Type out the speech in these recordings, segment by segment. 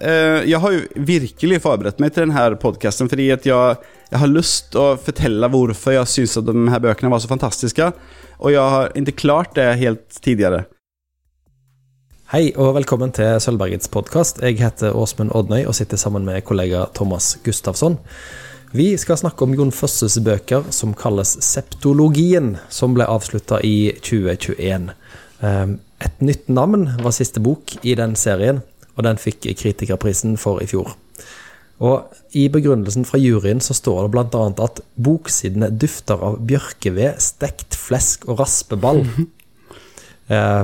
Eh, jeg har jo virkelig forberedt meg til denne podkasten fordi jeg, jeg har lyst til å fortelle hvorfor jeg syns at de her bøkene var så fantastiske. Og jeg har ikke klart det helt tidligere. Hei og velkommen til Sølvbergets podkast. Jeg heter Åsmund Odnøy og sitter sammen med kollega Thomas Gustafsson. Vi skal snakke om Jon Fosses bøker som kalles Septologien, som ble avslutta i 2021. Ehm, et nytt navn var siste bok i den serien, og den fikk kritikerprisen for i fjor. Og I begrunnelsen fra juryen så står det bl.a. at boksidene dufter av bjørkeved, stekt flesk og raspeball. Eh,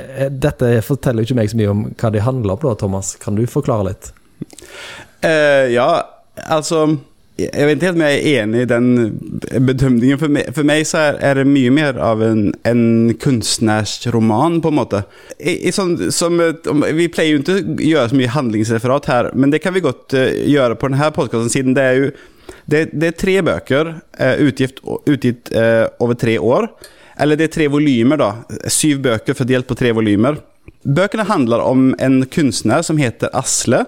eh, dette forteller jo ikke meg så mye om hva de handler om, da, Thomas. Kan du forklare litt? Eh, ja, altså jeg vet ikke helt om jeg er enig i den bedømningen. For meg, for meg så er, er, det mye mer av en, en kunstnersroman, på en måte. I, i sånn, som, vi pleier jo ikke å gjøre så mye handlingsreferat her, men det kan vi godt uh, gjøre på denne podkasten, siden det er jo det, det er tre bøker uh, utgitt uh, over tre år. Eller det er tre volumer, da. Syv bøker fordelt på tre volumer. Bøkene handler om en kunstner som heter Asle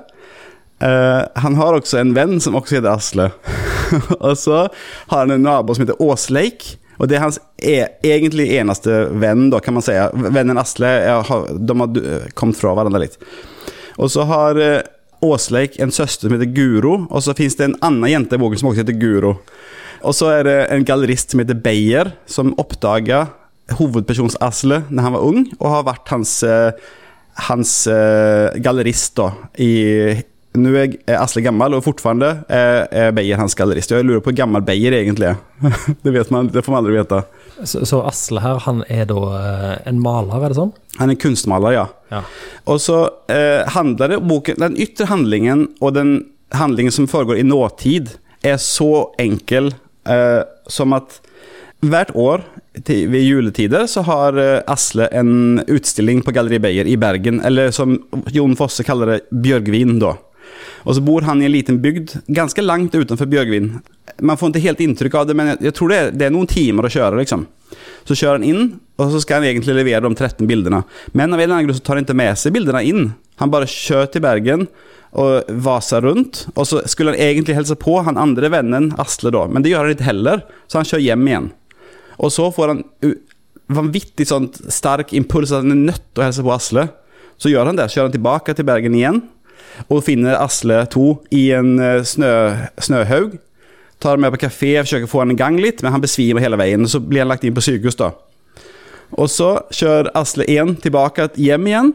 Uh, han har også en venn som også heter Asle. og så har han en nabo som heter Åsleik. Og det er hans e egentlig eneste venn, da, kan man si. Vennen Asle har, de har eh, kommet fra hverandre litt. Og så har Åsleik en søster som heter Guro, og så fins det en annen jente i boken som også heter Guro. Og så er det en gallerist som heter Beyer, som oppdaga hovedpersons Asle når han var ung, og har vært hans, hans gallerist da, i nå er Asle gammel, og fortfarande er, er Beyer hans gallerist. Jeg lurer på hvor gammel Beyer egentlig er. det, vet man, det får man aldri vite. Så, så, Asle her, han er da eh, en maler, er det sånn? Han er kunstmaler, ja. ja. Og så eh, handler det boken Den ytre handlingen og den handlingen som foregår i nåtid, er så enkel eh, som at hvert år ved juletider så har eh, Asle en utstilling på Galleri Beyer i Bergen, eller som Jon Fosse kaller det, Bjørgvin, da. Og så bor han i en liten bygd ganske langt utenfor Bjørgvin. Man får ikke helt inntrykk av det, men jeg tror det er, det er noen timer å kjøre. liksom. Så kjører han inn, og så skal han egentlig levere de 13 bildene. Men av en eller annen grunn så tar han ikke med seg bildene inn. Han bare kjører til Bergen og vaser rundt. Og så skulle han egentlig hilse på han andre vennen, Asle, da, men det gjør han ikke heller, så han kjører hjem igjen. Og så får han vanvittig sånn sterk impuls at han er nødt til å hilse på Asle. Så gjør han det. Kjører han tilbake til Bergen igjen og finner Asle 2 i en eh, snø, snøhaug. Tar med på kafé, forsøker å få han i gang litt, men han besvimer hele veien. Så blir han lagt inn på sykehus. da. Og så kjører Asle 1 tilbake hjem igjen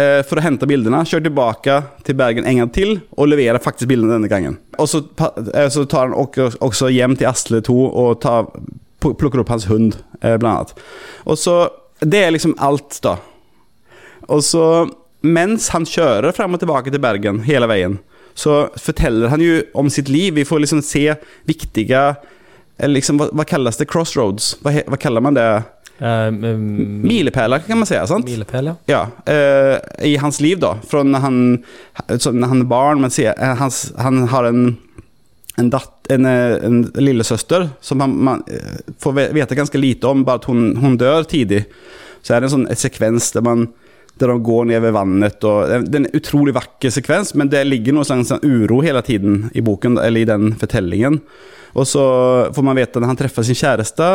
eh, for å hente bildene. Kjører tilbake til Bergen en gang til og leverer faktisk bildene denne gangen. Og så, eh, så tar han også hjem til Asle 2 og tar, plukker opp hans hund, blant annet. Og så Det er liksom alt, da. Og så mens han kjører frem og tilbake til Bergen hele veien, så forteller han jo om sitt liv. Vi får liksom se viktige liksom, hva, hva, kalles det? Crossroads? Hva, hva kaller man det? Uh, um, Milepæler, kan man si. sant? Milepæl, ja. ja uh, I hans liv, da. Fra når han, når han er barn. Men ser, han, han har en, en, datt, en, en lillesøster som man, man, får vite ganske lite om, bare at hun, hun dør tidlig. Så er det en sånn sekvens der man der de går ned ved vannet. Og, det er en utrolig vakker sekvens, men det ligger noe slags sånn uro hele tiden i boken, eller i den fortellingen. Og så får man vite når han treffer sin kjæreste,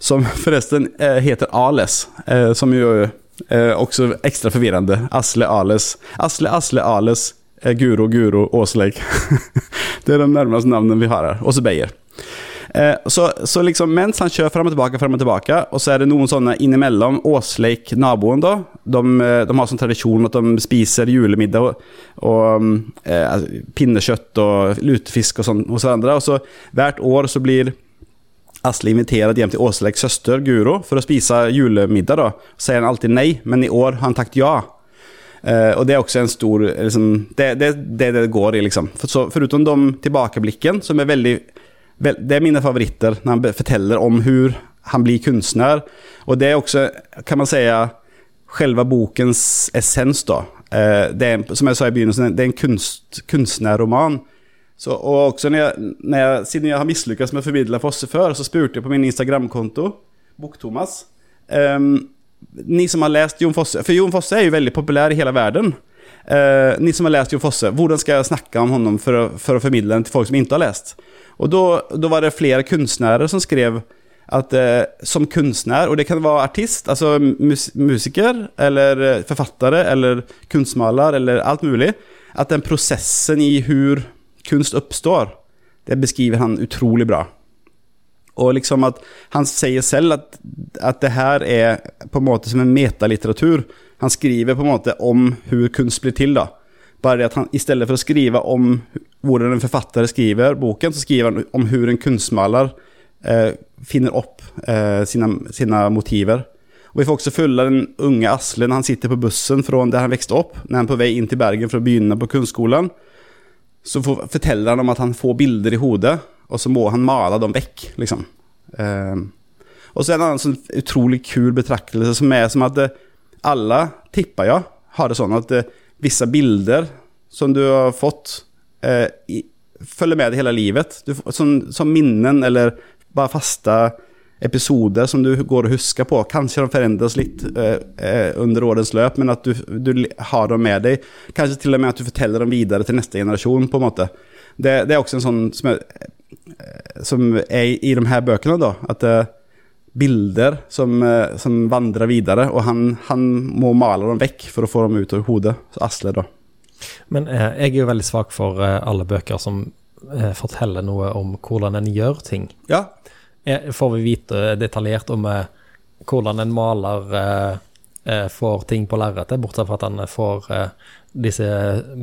som forresten eh, heter Ales, eh, som jo eh, også ekstra forvirrende. Asle Ales. Asle Asle Ales, Guro Guro Åsleik. det er de nærmeste navnene vi har her. Og så Beyer. Eh, så, så, liksom mens han kjører frem og tilbake, frem og tilbake, og så er det noen sånne innimellom Åsleik, naboen, da. De, eh, de har sånn tradisjon at de spiser julemiddag og, og eh, altså, pinnekjøtt og lutefisk og sånn hos hverandre. Og så hvert år så blir Asle invitert hjem til Åsleiks søster Guro for å spise julemiddag. da. Så sier han alltid nei, men i år har han takket ja. Uh, og det er også en stor liksom, det, det, det, det går i, liksom. For så, foruten de tilbakeblikken, som er veldig det är mina favoriter när han forteller om hur han blir kunstner. Och det är också, kan man säga, själva bokens essens då. Eh, det är, som jag sa i begynnelsen, det är en kunst, kunstnerroman. Så, och också när jag, när jag, siden jag har misslyckats med att förmedla Fosse för så spurte jag på min Instagramkonto, Boktomas. Um, ni som har läst Jon Fosse, för Jon Fosse är ju väldigt populär i hela världen. Eh, ni som har läst Jo Fosse, hvordan skal jeg snakke om honom for for å formidle den til folk som ikke har lest? Og da, var det flere kunstnere som skrev at eh, som kunstner, og det kan være artist, altså mus musiker, eller eh, forfattere, eller kunstmaler, eller alt mulig, at den prosessen i hvordan kunst oppstår, det beskriver han utrolig bra. Og liksom at han sier selv at, at det her er på en måte som en metalitteratur. Han skriver på en måte om hvordan kunst blir til. da. Bare det at han i stedet for å skrive om hvordan en forfatter skriver boken, så skriver han om hvordan en kunstmaler eh, finner opp eh, sine, sine, motiver. Og Vi får også følge den unge Asle når han sitter på bussen fra der han vokste opp, når han er på vei inn til Bergen for å begynne på kunstskolen. Så for, forteller han om at han får bilder i hodet, og så må han male dem vekk. liksom. Eh, og så er det en sånn utrolig kul betraktelse som er som at eh, alle, tipper jeg, har det sånn at eh, visse bilder som du har fått, eh, i, følger med deg hele livet. Du, som, som, minnen eller bare faste episoder som du går og husker på. Kanskje de forandres litt eh, eh, under årens løp, men at du, du, har dem med deg. Kanskje til og med at du forteller dem videre til neste generasjon. på en måte. Det, det er også en sånn som er, eh, som er i de her bøkene, da. At er bilder som, eh, som vandrer videre, og han, han, må male dem vekk for å få dem ut av hodet. Så Asle, da. Men eh, jeg er jo veldig svak for eh, alle bøker som eh, forteller noe om hvordan en gjør ting. Ja. Eh, får vi vite detaljert om eh, hvordan en maler får ting på lerretet, bortsett fra at han får disse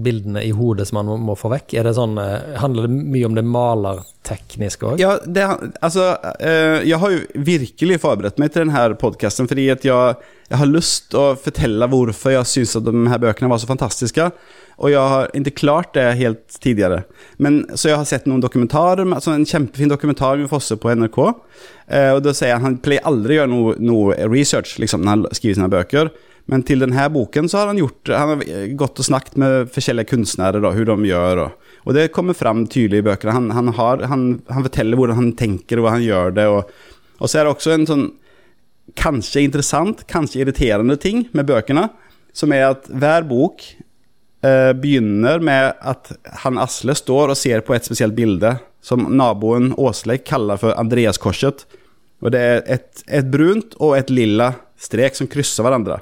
bildene i hodet som man må få vekk? Er det sånn, handler det mye om det malertekniske òg? Ja, det, altså Jeg har jo virkelig forberedt meg til denne podkasten fordi at jeg, jeg har lyst til å fortelle hvorfor jeg syns at de her bøkene var så fantastiske. Og jeg har ikke klart det helt tidligere. Men, så jeg har sett noen dokumentarer, altså en kjempefin dokumentar med Fosse på NRK. Eh, og da sier han han pleier aldri å gjøre noe, noe research liksom, når han skriver sine bøker. Men til denne boken så har han gjort Han har gått og snakket med forskjellige kunstnere, da, hvordan de gjør. Og, og, det kommer fram tydelig i bøkene. Han, han, har, han, han, forteller hvordan han tenker, og hva han gjør det. Og, og så er det også en sånn kanskje interessant, kanskje irriterende ting med bøkene, som er at hver bok eh, begynner med at han Asle står og ser på et spesielt bilde som naboen Åsleik kaller for Andreaskorset. Og det er et, et, brunt og et lilla strek som krysser hverandre.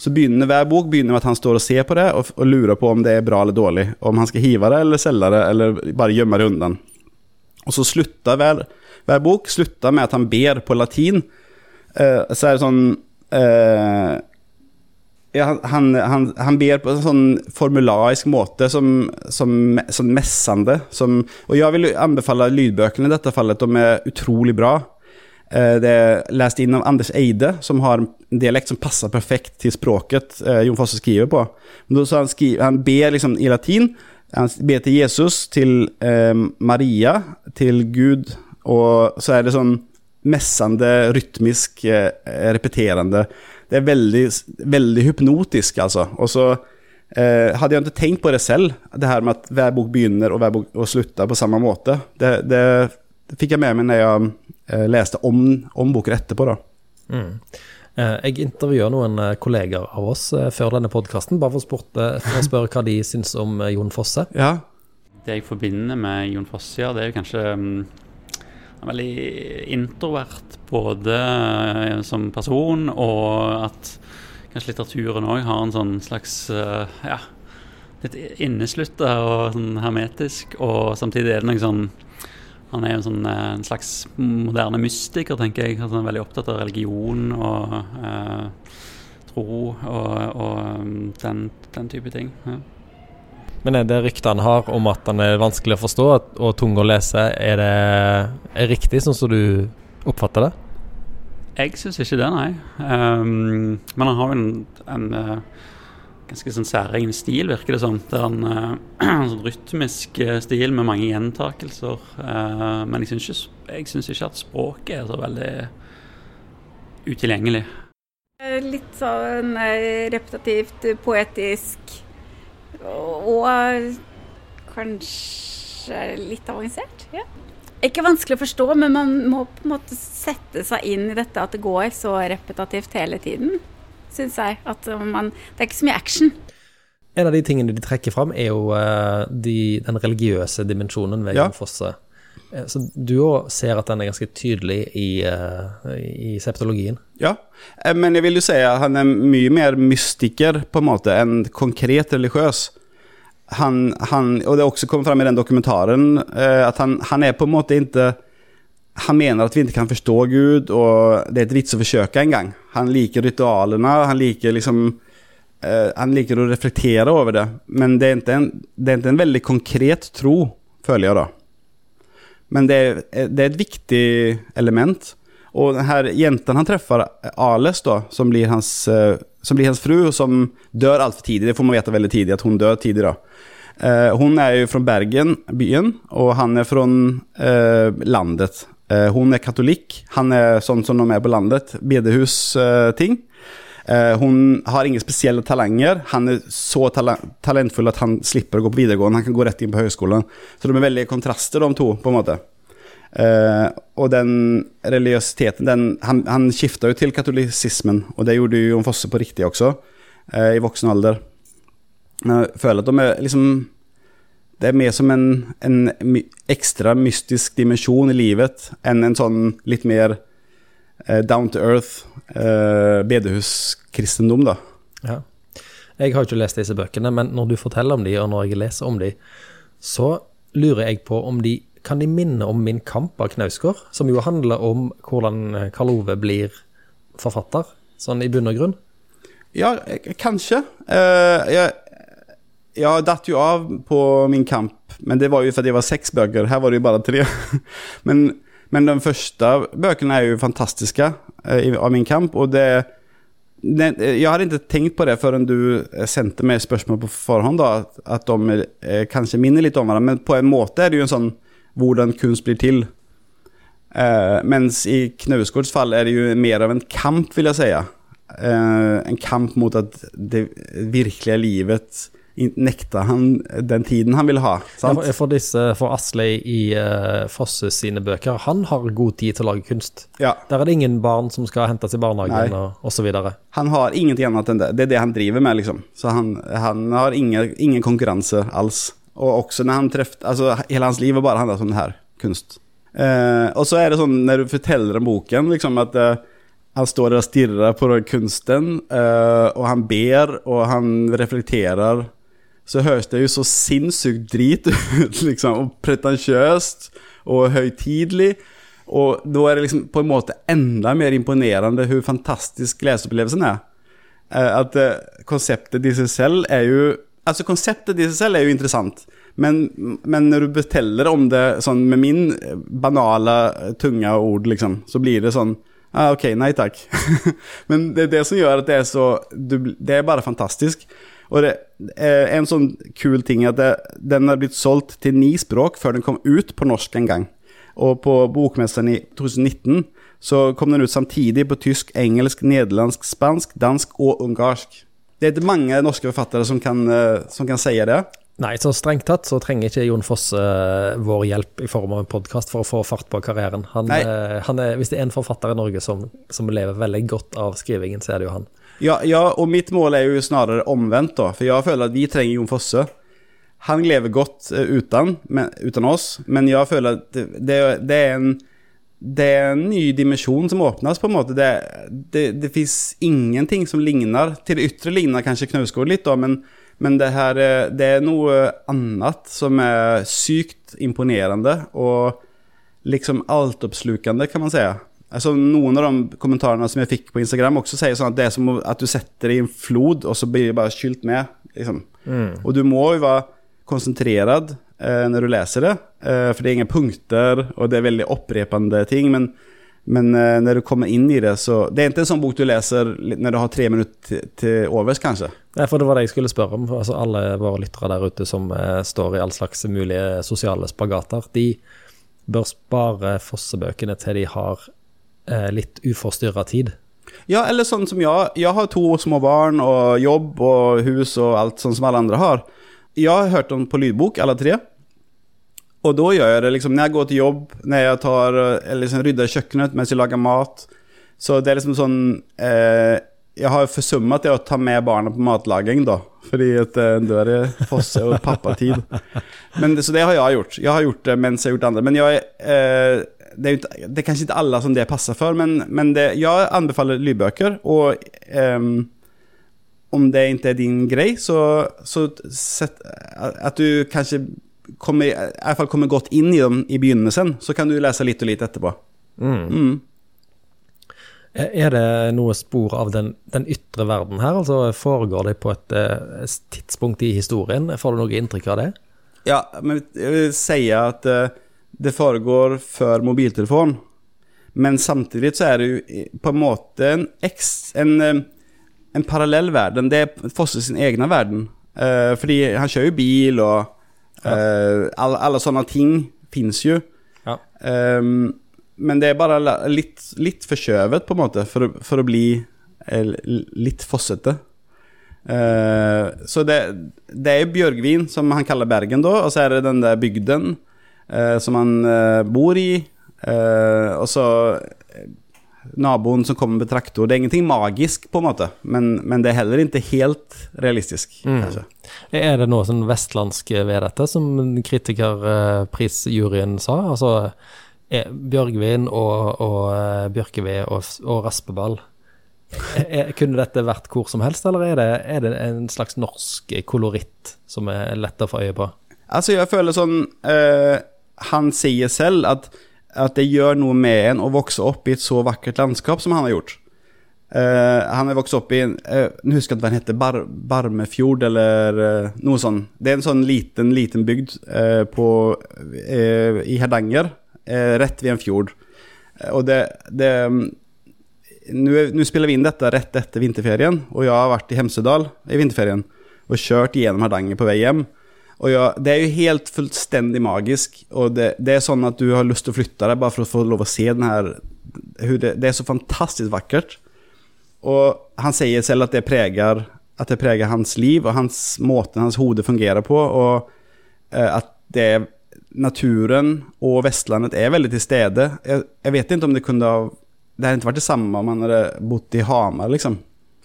Så begynner hver bok begynner med at han står og ser på det og, og, lurer på om det er bra eller dårlig. Om han skal hive det eller selge det, eller bare gjemme det unna. Og så slutter hver, hver bok slutter med at han ber på latin. Eh, så er det sånn eh, ja, han, han, han, ber på en sånn formularisk måte, som, som, som messende. Som, og jeg vil anbefale lydbøkene i dette fallet. De er utrolig bra. Eh, det er lest inn av Anders Eide, som har en dialekt som passer perfekt til språket eh, Jon Fosse skriver på. Han, skriver, han ber liksom i latin. Han ber til Jesus, til eh, Maria, til Gud, og så er det sånn messende, rytmisk, eh, repeterende det er veldig, veldig hypnotisk, altså. Og så eh, hadde jeg ikke tenkt på det selv, det her med at hver bok begynner og hver bok slutter på samme måte. Det, det, det fikk jeg med meg når jeg eh, leste om, om boken etterpå, da. Mm. Eh, jeg intervjuer noen eh, kolleger av oss før denne podkasten, bare for, for, å spørre hva de syns om Jon Fosse. Ja. Det jeg forbinder med Jon Fosse, ja, det er jo kanskje um veldig introvert både som person og at kanskje litteraturen òg har en sånn slags uh, ja, litt inneslutta og sånn hermetisk, og samtidig er det noe sånn han er jo en, sånn, eh, en slags moderne mystiker, tenker jeg. Altså, han er veldig opptatt av religion og eh, tro og, og um, den, den, type ting. Ja. Men er det ryktene har om at han er vanskelig å forstå og tung å lese, er det er riktig sånn som du oppfatter det? Jeg syns ikke det, nei. Um, men han har jo en, en uh, ganske sånn særegen stil, virker det som. Det er en, uh, sånn rytmisk uh, stil med mange gjentakelser. men jeg syns ikke, ikke, at språket er så veldig utilgjengelig. Litt sånn repetitivt, poetisk og kanskje litt avansert. Ja. Ikke vanskelig å forstå, men man må på en måte sette seg inn i dette at det går så repetativt hele tiden, syns jeg. At man Det er ikke så mye action. En av de tingene de trekker fram, er jo eh, de, den religiøse dimensjonen ved Ja. Jon Fosse. Eh, Så du òg ser at den er ganske tydelig i, eh, i septologien. Ja, eh, men jeg vil jo si at han er mye mer mystiker på en måte enn konkret religiøs. Han, han, og det har også kommet fram i den dokumentaren eh, at han, han er på en måte ikke Han mener at vi ikke kan forstå Gud, og det er et vits å forsøke en gang. Han liker ritualene, han liker liksom uh, Han liker å reflektere over det, men det er ikke en, er ikke en veldig konkret tro, føler jeg da. Men det er, det er et viktig element. Og den her jenten han treffer, Ales, da, som blir hans, uh, som blir hans fru, og som dør altfor tidlig. Det får man vite veldig tidlig, at hun dør tidlig. da. Eh, hun er jo fra Bergen, byen, og han er fra eh, landet. Eh, hun er katolikk. Han er sånn som de er på landet. Bedehus-ting. Eh, hun har ingen spesielle talanger. Han er så talentfull at han slipper å gå på videregående. Han kan gå rett inn på høyskolen. Så de er veldig kontraster, de to, på en måte. Eh, og den religiøsiteten den, Han, han skifta jo til katolisismen, og det gjorde jo Jon Fosse på riktig også, eh, i voksen alder. Men jeg føler at de er liksom Det er mer som en, en ekstra mystisk dimensjon i livet enn en sånn litt mer eh, down to earth eh, bedehuskristendom, da. Ja. Jeg har ikke lest disse bøkene, men når du forteller om de, og når jeg leser om de, så lurer jeg på om de kan de minne om Min kamp av Knausgård, som jo handler om hvordan Karl Ove blir forfatter, sånn i bunn og grunn? Ja, eh, kanskje. Uh, jeg, jeg datt jo av på min kamp, men det var jo fordi det var seks bøker. Her var det jo bare tre. men, men de første bøkene er jo fantastiske eh, av min kamp, og det, Jeg hadde ikke tenkt på det før du sendte meg spørsmål på forhånd, da, at de eh, kanskje minner litt om hverandre, men på en måte er det jo en sånn hvordan kunst blir til. Eh, mens i Knausgårds fall er det jo mer av en kamp, vil jeg si. Eh, en kamp mot at det virkelige livet nekter han den tiden han vil ha. Ja? For, disse, for Asle i uh, Fosse sine bøker, han har god tid til å lage kunst. Ja, Der er det ingen barn som skal hentes i barnehagen Nei. og, osv. han har ingenting annet enn det. Det er det han driver med, liksom. Så han, han har ingen, ingen konkurranse alls. Og også når han treffet Altså, hele hans liv har bare handlet om det her. Kunst. Uh, og så er det sånn når du forteller om boken, liksom at uh, han står der og stirrer på kunsten, eh, og han ber, og han reflekterer. Så høres det jo så sinnssykt drit ut, liksom. Og pretensiøst og høytidelig. Og da er det liksom på en måte enda mer imponerende hvor fantastisk leseopplevelsen er. Eh, at eh, konseptet i seg selv er jo Altså, konseptet i seg selv er jo interessant, men, men når du beteller om det sånn med min eh, banale, tunge ord, liksom, så blir det sånn ah, Ok, nei takk. men det er det som gjør at det er så Det er bare fantastisk. Og det er en sånn kul ting er at det, den har blitt solgt til ni språk før den kom ut på norsk en gang. Og på bokmessen i 2019 så kom den ut samtidig på tysk, engelsk, nederlandsk, spansk, dansk og ungarsk. Det er ikke mange norske forfattere som kan, eh, som kan si det. Nei, så strengt tatt så trenger ikke Jon Fosse eh, vår hjelp i form av en podkast for å få fart på karrieren. Han, eh, han er, hvis det er en forfatter i Norge som, som lever veldig godt av skrivingen, så er det jo han. Ja, ja, og mitt mål er jo snarere omvendt, da. For jeg føler at vi trenger Jon Fosse. Han lever godt eh, uten, men, uten oss, men jeg føler at det, det er en det er en ny dimensjon som åpnes, på en måte. Det, det, det fins ingenting som ligner. Til det ytre ligner kanskje Knausgård litt, da, men, men det her er- det er noe annet som er sykt imponerende og liksom altoppslukende, kan man si. Altså, noen av de kommentarene som jeg fikk på Instagram, også sier sånn at det er som at du setter det i en flod, og så blir det bare skylt med. Liksom. Og du må jo være konsentrerad eh, når du leser det, eh, for det er ingen punkter, og det er veldig opprepende ting. Men, men eh, når du kommer inn i det, så Det er ikke en sånn bok du leser når du har tre minutter til, overs, kanskje. Nei, for det var det jeg skulle spørre om. Altså, alle våre lyttere der ute som eh, står i all slags mulige sosiale spagater, de bør spare Fosse-bøkene til de har eh, litt uforstyrra tid. Ja, eller sånn som jeg. Jeg har to små barn og jobb og hus og alt sånn som alle andre har. Jeg har hørt dem på lydbok, alle tre. Og da gjør jeg det liksom når jeg går til jobb, når jeg tar, eller liksom rydder kjøkkenet mens jeg lager mat. Så det er liksom sånn eh, jeg har forsummet det å ta med barna på matlaging, da. Fordi at eh, da er det fosse- og pappatid. Men, så det har jeg gjort. Jeg har gjort det mens jeg har gjort andre. Men jeg, eh, det, er det er kanskje ikke alle som det passer for, men, men det, jeg anbefaler lydbøker. Og ehm, om det ikke er din grei, så, så sett, at du kanskje kommer, i hvert fall kommer godt inn i dem i begynnelsen, så kan du lese litt og litt etterpå. Mm. Er det noe spor av den, den ytre verden her? Altså Foregår det på et et tidspunkt i historien? Får du noe inntrykk av det? Ja, men jeg vil si at eh, det foregår før mobiltelefon. Men samtidig så er det jo på en måte en, eks, en, eh, en parallell verden. Det er Fosse sin egen verden. Eh, fordi han kjører jo bil, og eh, alle, alle sånne ting fins jo. Ja. Um, men det er bare litt, litt forskjøvet, på en måte, for, for å bli eh, litt fossete. Uh, så det, det er Bjørgvin, som han kaller Bergen, da, og så er det den der bygden uh, som han bor i. og så naboen som kommer med traktor. Det er ingenting magisk, på en måte, men, men det er heller ikke helt realistisk. Mm. Er det noe sånn vestlandsk ved dette, som kritikerprisjuryen sa? Altså er Bjørgvin og, og eh, Bjørkeved og, og raspeball er, Kunne dette vært hvor som helst, eller er det, er det en slags norsk koloritt som er lett å få øye på? Altså, jeg føler sånn eh, Han sier selv at, at det gjør noe med en å vokse opp i et så vakkert landskap som han har gjort. Uh, han har vokst opp i uh, eh, Nå husker jeg ikke hva den heter. Bar, Barmefjord, eller uh, noe sånt. Det er en sånn liten, liten bygd på, i Hardanger, rett ved en fjord. Og det, det mm, er- nå spiller vi inn dette rett etter vinterferien, og jeg har vært i Hemsedal i vinterferien og kjørt gjennom Hardanger på vei hjem. Og ja, Det er jo helt fullstendig magisk. Og det, det er sånn at du har lyst til å flytte deg bare for å få lov å se den hur det, det er så fantastisk vakkert. Og han sier selv at det preger, at det preger hans liv og hans måten hans hode fungerer på. Og eh, at det naturen og Vestlandet er veldig til stede. Jeg, jeg vet ikke om det kunne ha Det hadde ikke vært det samme om han hadde bodd i Hamar, liksom.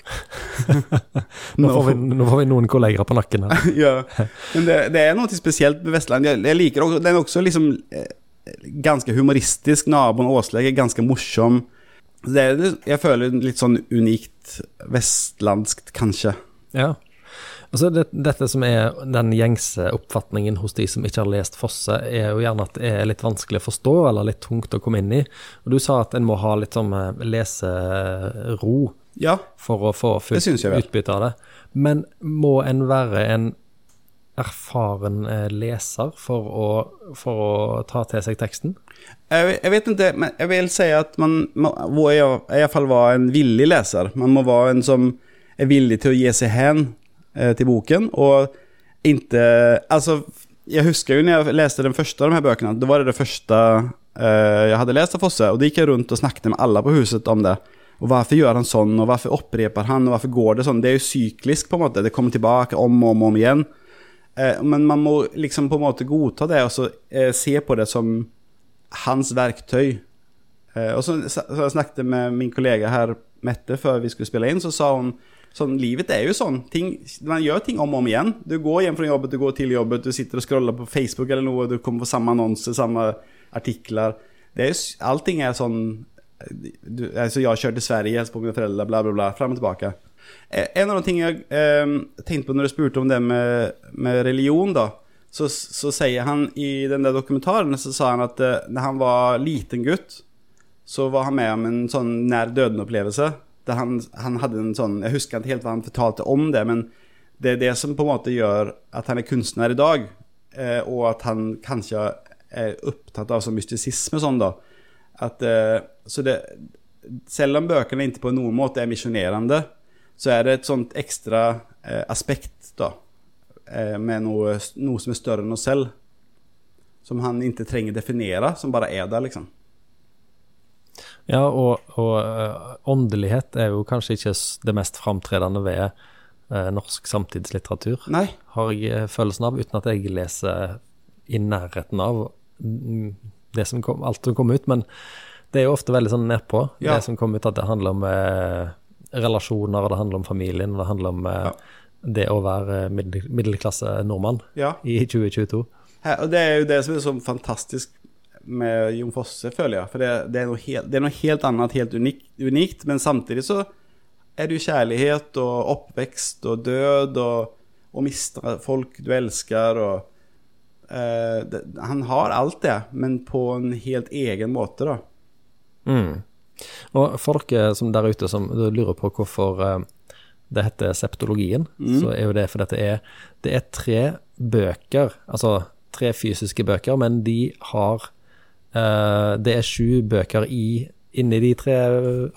Nå får, vi, nå får vi noen kolleger på nakken her. ja. Men det, det er noe spesielt med Vestland. Jeg, liker også, Den er også liksom eh, ganske humoristisk. Naboen Åsleg er ganske morsom. Det er, jeg føler litt sånn unikt vestlandskt, kanskje. Ja. Altså det, dette som er den gjengse oppfatningen hos de som ikke har lest Fosse, er jo gjerne at det er litt vanskelig å forstå, eller litt tungt å komme inn i. Og du sa at en må ha litt sånn eh, lesero Ja. for å få fullt jeg utbytte av det. Men må en være en erfaren eh, leser for å, for å ta til seg teksten? Jeg, jeg vet ikke, men jeg vil si at man må må i hvert fall være en villig leser. Man må være en som er villig til å gi seg hen eh, til boken, og ikke Altså, jeg husker jo når jeg leste den første av de her bøkene, da var det det første eh, jeg hadde lest av Fosse, og da gikk jeg rundt og snakket med alle på huset om det. Og hvorfor gjør han sånn, og hvorfor opprepar han, og hvorfor går det sånn? Det er jo syklisk, på en måte. Det kommer tilbake om og om, om igjen. Eh, men man må liksom på en måte godta det, og så eh, se på det som hans verktøy. Eh, og så, så jeg snakket med min kollega her, Mette, før vi skulle spille inn, så sa hun sånn, livet er jo sånn. Ting, man gjør ting om og om igjen. Du går hjem fra jobbet, du går til jobbet, du sitter og scroller på Facebook eller noe, du kommer på samme annonser, samme artikler. Er allting er sånn du, alltså kjørte til Sverige, hilste på mine föräldrar, bla, bla, bla, fram og tilbake. Eh, En av de ting jeg eh, tenkte på når du spurte om det med, med religion, då. så, så sier han i den der dokumentaren så sa han at eh, når han var liten gutt, så var han med om en sånn när döden upplevelse. Han, han hade en sån, Jeg husker ikke helt hva han fortalte om det, men det er det som på en måte gjør at han er kunstner i dag, eh, og at han kanskje er opptatt av sånn mystisisme og sånn, da. At, eh, så det, selv om bøkene ikke på noen måte er misjonerende, så er det et sånt ekstra eh, aspekt da, eh, med noe, noe som er større enn oss selv. Som han ikke trenger definere, som bare er der, liksom. Ja, og, og eh, åndelighet er jo kanskje ikke det mest framtredende ved eh, norsk samtidslitteratur, Nei. har jeg følelsen av, uten at jeg leser i nærheten av mm, det som kom, alt som kom ut. Men det er jo ofte veldig sånn nedpå, Ja. det som kom ut, at det handler om eh, relasjoner, det handler om familien, det handler om eh, det å være middel, middelklasse nordmann Ja. i 2022. Her, og det er jo det som er så fantastisk med Jon Fosse, føler jeg. For det, det, er, noe helt, det er noe helt annet, helt unikt, unikt, men samtidig så er det jo kjærlighet og oppvekst og død og å miste folk du elsker og eh, det, Han har alt det, men på en helt egen måte, da. Mm. Og folk dere som der ute som lurer på hvorfor uh, det heter septologien, så er jo det fordi det er, det er tre bøker, altså tre fysiske bøker, men de har uh, Det er sju bøker i, inni de tre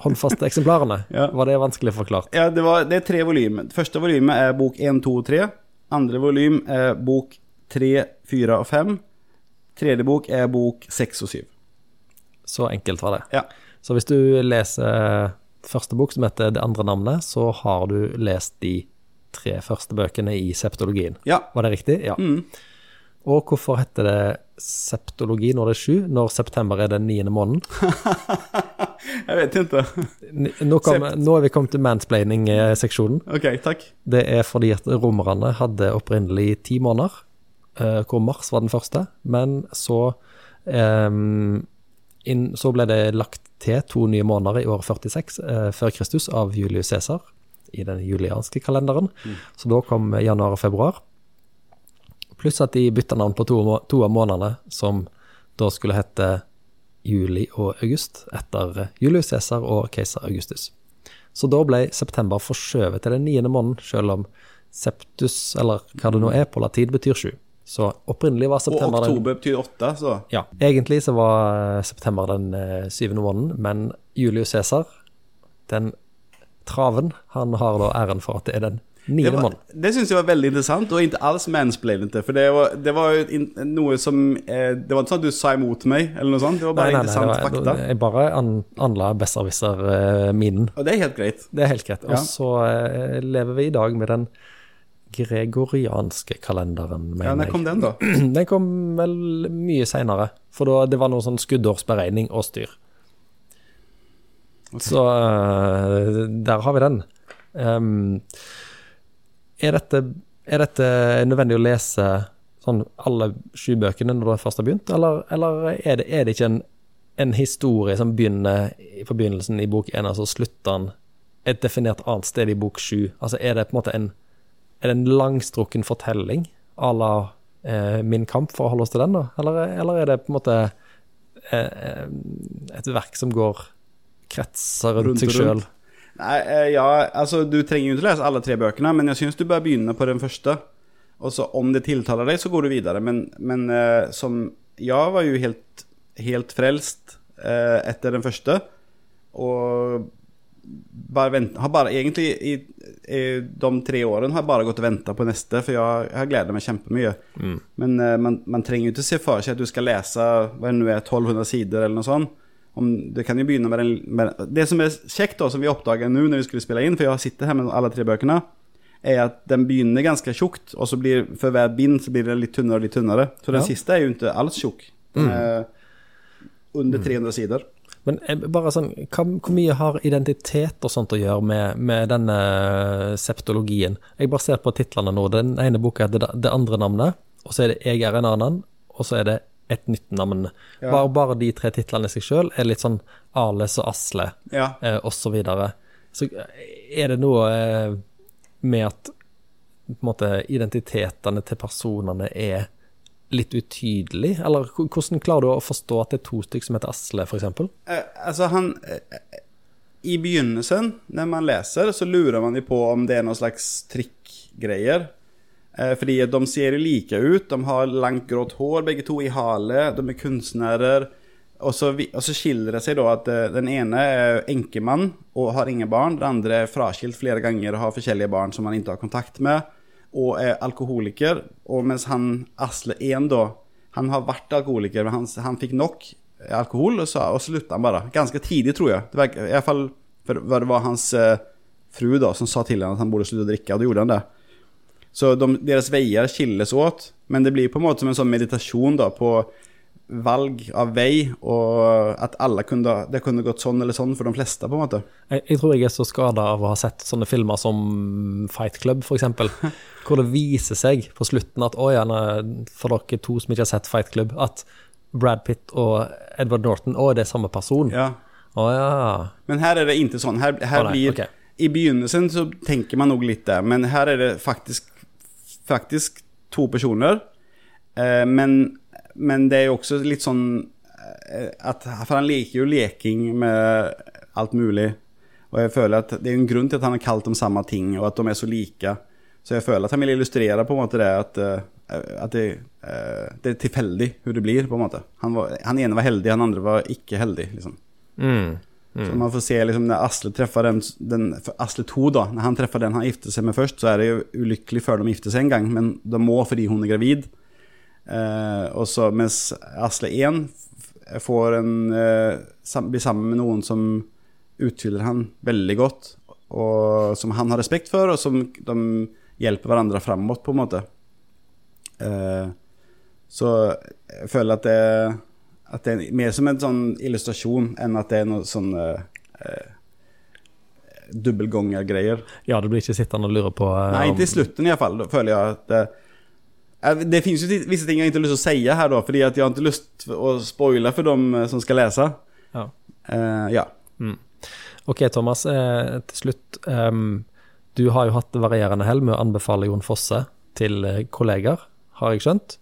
håndfaste eksemplarene. Ja. Var det vanskelig forklart? Ja, det, var, det er tre volym. Første volymet er bok 1, 2 og 3. Andre volym er bok 3, 4 og 5. Tredje bok er bok 6 og 7. Så enkelt var det. Ja. Så hvis du leser første bok, som heter Det andre navnet, så har du lest de tre første bøkene i septologien. Ja. Var det riktig? Ja. Og hvorfor heter det septologi når det er sju, når september er den niende måneden? Jeg vet ikke. Nå, kom, nå er vi kommet til mansplaining-seksjonen. Ok, takk. Det er fordi at romerne hadde opprinnelig ti måneder, eh, hvor mars var den første, men så um, inn, Så ble det lagt til to nye måneder i år 46 uh, før Kristus av Julius Cæsar i den julianske kalenderen. Så da kom januar og februar. Pluss at de bytta navn på to, to av månedene, som da skulle hete juli og august, etter Julius Cæsar og keiser Augustus. Så da ble september forskjøvet til den niende måneden, selv om septus, eller hva det nå er, på latin betyr sju. Så opprinnelig var Og september den oktober betyr åtte, så ja, egentlig så var eh, september den eh, syvende måneden, men Julius Cæsar, den traven, han har da æren for at det er den niende måneden. det syns jeg var veldig interessant, og ikke alls mansplainete. For det var, det var in, noe som eh, Det var ikke sånn at du sa imot meg, eller noe sånt. Det var bare interessant nei, var- fakta. Jeg bare an, anla besserwisser-minen. Og det er helt greit. Det er helt greit. Og så lever vi i dag med den gregorianske kalenderen, Ja, mener Når kom den, da? Den kom vel mye seinere, for da, det var noe sånn skuddårsberegning og styr. Så eh, der har vi den. Um, er, dette, er dette nødvendig å lese sånn alle sju bøkene når du først har begynt, eller, eller er, det, er det ikke en, en historie som begynner i forbindelsen i bok én, og så slutter den et definert annet sted i bok sju? Altså er det på en måte en, er det en langstrukken fortelling à la eh, Min kamp, for å holde oss til den, da? Eller, eller er det på en måte eh, eh, et verk som går kretser rundt, Rundt seg sjøl? Eh, ja, altså du trenger jo ikke lese alle tre bøkene, men jeg syns du bør begynne på den første. Og så om det tiltaler deg, så går du videre. Men, men eh, som Jeg var jo helt, helt frelst eh, etter den første. Og bare vent, har bare egentlig i, i de tre årene har jeg bare gått og venta på neste, for jeg, har gledet meg kjempemye. Men eh, man, man trenger jo ikke se for seg at du skal lese hva det nå er, 1200 sider eller noe sånt. Om, du kan jo begynne med den med, Det som er kjekt, da, som vi oppdaga nå når vi skulle spille inn, for jeg sitter her med alle tre bøkene, er at den begynner ganske tjukt, og så blir for hver bind så blir det litt tynnere og litt tynnere. Så den Ja. siste er jo ikke alls tjukk. Den er under 300 sider. Men eh, bare sånn, hva, hvor mye har identitet og sånt å gjøre med, med denne septologien? Jeg bare ser på titlene nå. Den ene boka heter Det- Det andre navnet, og så er det Jeg er en annen, og så er det et nytt navn. Ja. Bare, bare de tre titlene i seg sjøl er litt sånn Ales og Asle, Ja. eh, og så videre. Så eh, er det noe eh, med at på en måte, identitetene til personene er litt utydelig? Eller hvordan klarer du å forstå at det er to stykker som heter Asle, f.eks.? Eh, altså han eh, I begynnelsen, når man leser, så lurer man jo på om det er noen slags trikkgreier. Eh, fordi de ser jo like ut. De har langt, grått hår, begge to i hale. De er kunstnere. Og så, og så skiller det seg da at eh, den ene er enkemann og har ingen barn. Den andre er fraskilt flere ganger og har forskjellige barn som han ikke har kontakt med. Og er alkoholiker. Og mens han Asle 1 da, han har vært alkoholiker, men han, han fikk nok alkohol og, så, og slutta han bare. Ganske tidlig, tror jeg. Det var, i hvert fall, for det var hans eh, fru da, som sa til ham at han burde slutte å drikke, og da gjorde han det. Så de, deres veier skilles åt, men det blir på en måte som en sånn meditasjon da på valg av vei, og at alle kunne, det kunne gått sånn eller sånn for de fleste, på en måte. Jeg, jeg tror jeg er så skada av å ha sett sånne filmer som Fight Club, f.eks. Hvor det viser seg på slutten at å ja, for dere to som ikke har sett Fight Club, at Brad Pitt og Edward Norton å, det er samme person. Ja. Å ja. Men her er det ikke sånn. Her, her Å, nei, blir, okay. I begynnelsen så tenker man nok litt der, men her er det faktisk, faktisk to personer. Eh, men, men det er jo også litt sånn eh, at, For han liker jo leking med alt mulig. Og jeg føler at det er en grunn til at han har kalt dem samme ting, og at de er så like. Så jeg føler at han vil illustrere på en måte det at, eh, at det, eh, det er tilfeldig hvordan det blir. på en måte. Han, var, han ene var heldig, han andre var ikke heldig. liksom. Mm. Så man får se liksom når Asle treffer den, den Asle 2 da, når han treffer den han gifte seg med først, så er det jo ulykkelig før de gifter seg en gang, men de må fordi hun er gravid. Eh, og så mens Asle 1 får en, eh, blir sammen med noen som utfyller han veldig godt, og som han har respekt for, og som de hjelper hverandre framover, på en måte. Eh, så jeg føler at det, at det er mer som en sånn illustrasjon enn at det er noe sånn dubbelgångergreier. ja, du blir ikke sittende og lure på Nei, til slutten i hvert fall. Da føler jeg at Det finnes jo ti- visse ting jeg ikke har lyst til å si her, da, fordi at jeg har ikke lyst til å spoile for dem eh, som skal lese. Ja. Uh, ja. Ok, Thomas, eh, til slutt. Um, du har jo hatt varierende hell med å anbefale Jon Fosse til kolleger, har jeg skjønt.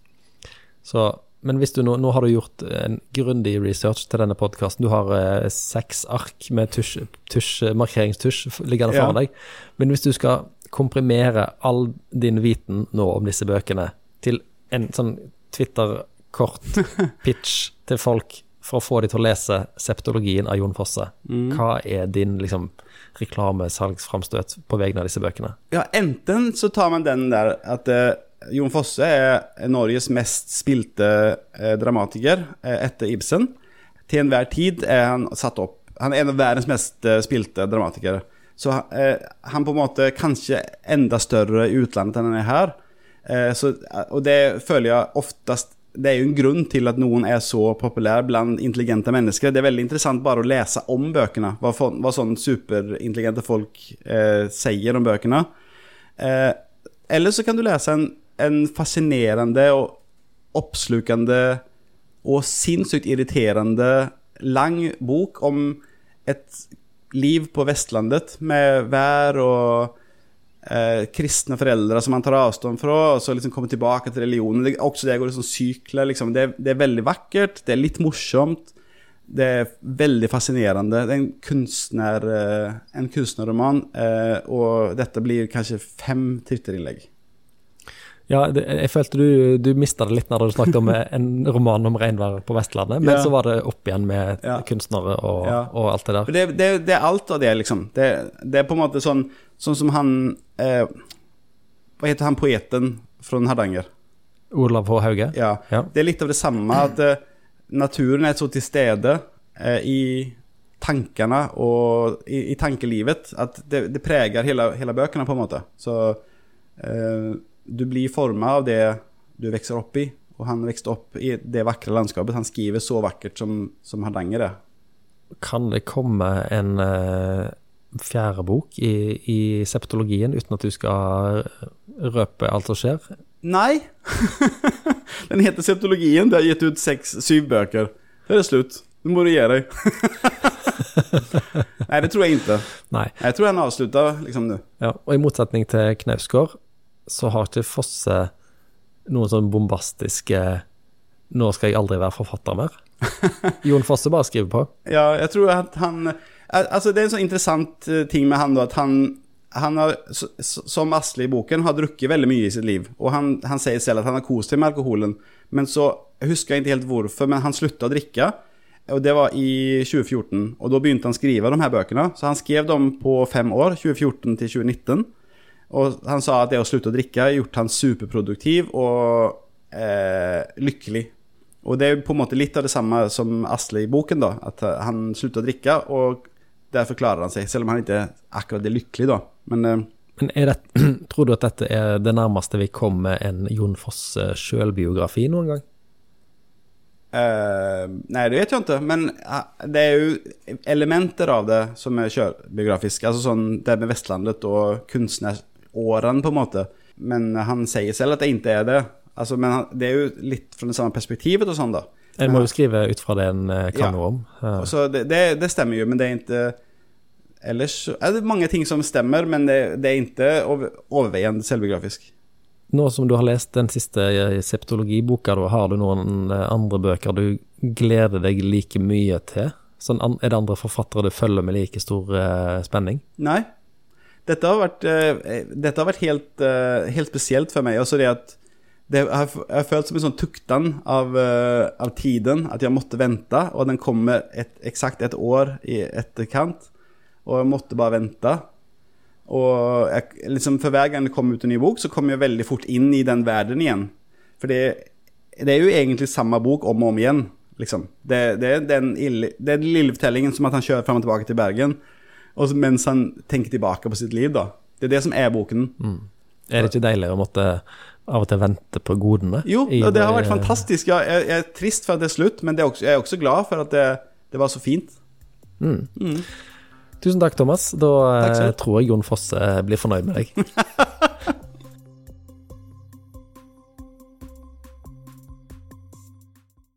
Så, men hvis du nå, nå har du gjort en grundig research til denne podkasten. Du har eh, seks ark med tusj, tusj, markeringstusj liggende liggende Ja. foran deg. Men hvis du skal komprimere all din viten nå om disse bøkene til en sånn Twitter-kort pitch til folk for å få de til å lese septologien av Jon Fosse, hva er din liksom, reklamesalgsframstøt på vegne av disse bøkene? ja, enten så tar man den der at eh, Jon Fosse er Norges mest spilte eh, dramatiker eh, etter Ibsen. Til enhver tid er han satt opp Han er en av verdens mest eh, spilte dramatikere. Så eh, han på en måte kanskje enda større i utlandet enn han er her. Eh, så, og det føler jeg oftest Det er jo en grunn til at noen er så populær blant intelligente mennesker. Det er veldig interessant bare å lese om bøkene. Hva, for, hva sånne superintelligente folk eh, sier om bøkene. Eh, eller så kan du lese en, en fascinerende og oppslukende og sinnssykt irriterende lang bok om et liv på Vestlandet med vær og eh, kristne foreldre som man tar avstand fra, og så liksom kommer tilbake til religionen. Det, også det går liksom sykler, liksom. Det, det er veldig vakkert, det er litt morsomt. Det er veldig fascinerende. Det er en, kunstner, eh, en kunstnerroman, eh, og dette blir kanskje fem Twitter-innlegg. Ja, det, jeg følte du, du mista det litt når du snakket om en roman om regnvær på Vestlandet, men Ja. så var det opp igjen med Ja. kunstnere og, Ja. og alt det der. Det, det, det er alt av det, liksom. Det, det er på en måte sånn, sånn som han eh, Hva heter han poeten fra Hardanger? Olav H. Hauge? Ja. Ja. Det er litt av det samme, at eh, naturen er så til stede eh, i tankene og i, i tankelivet at det, det preger hele, hele bøkene, på en måte. Så eh, du blir forma av det du vokser opp i, og han vokste opp i det vakre landskapet. Han skriver så vakkert som, som Hardanger er. Kan det komme en eh, fjerde bok i, i septologien uten at du skal røpe alt som skjer? Nei. Den heter Septologien. Det har gitt ut seks, syv bøker. Det er det slutt. Nå må du gi deg. Nei, det tror jeg ikke. Nei. Jeg tror han avslutter liksom nå. Ja, og i motsetning til Knausgård, så har ikke Fosse noen sånn bombastiske 'nå skal jeg aldri være forfatter mer'. Jon Fosse bare skriver på. Ja, jeg tror at han Altså, det er en sånn interessant eh, ting med han, da, at han han har, som Asle i boken, har drukket veldig mye i sitt liv. Og han, han sier selv at han har kost seg med alkoholen. Men så husker jeg ikke helt hvorfor, men han slutta å drikke. Og det var i 2014. Og da begynte han å skrive de her bøkene. Så han skrev dem på fem år, 2014 til 2019. Og han sa at det å slutte å drikke har gjort han superproduktiv og eh, lykkelig. Og det er på en måte litt av det samme som Asle i boken, da. At han slutta å drikke, og derfor klarer han seg. Selv om han ikke akkurat er lykkelig, da. Men eh, Men det, tror du at dette er det nærmeste vi kommer en Jon Fosse sjølbiografi noen gang? Uh, nei, det vet jeg ikke, Men det er jo elementer av det som er självbiografiska. Altså sånn det med Vestlandet og kunstnerårene, på en måte. Men han sier selv at det ikke er det. Altså, men det er jo litt fra det samme perspektivet og sånn, då. En må jo skrive ut fra det en kan Ja. noe om. Ja. Det, det, det stemmer jo, men det er ikke Ellers så er det mange ting som stemmer, men det, det er ikke over, overveiende selvbiografisk. Nå som du har lest den siste eh, septologiboka, har du noen eh, andre bøker du gleder deg like mye til? Sånn, er det andre forfattere du følger med like stor eh, spenning? Nei. Dette har vært, eh, dette har vært helt, eh, helt spesielt for meg. Altså det at det jeg har følt som en sånn tuktan av, uh, av tiden, at jeg måtte vente, og den kommer eksakt et år i etterkant, og jeg måtte bare vente. Og jeg, liksom for hver gang det kom ut en ny bok, så kom jeg veldig fort inn i den verden igjen. For det, det er jo egentlig samme bok om og om igjen, liksom. Det, det, er den ille, den lille fortellingen som at han kjører frem og tilbake til Bergen, og mens han tenker tilbake på sitt liv, da. Det er det som er boken. Er det ikke deilig å måtte av og til vente på godene? Jo, det har vært fantastisk. Jeg, jeg, jeg er trist for at det er slutt, men det er også, jeg er også glad for at det, det var så fint. Tusen takk, Thomas. Da Takk eh, tror jeg Jon Fosse blir fornøyd med deg.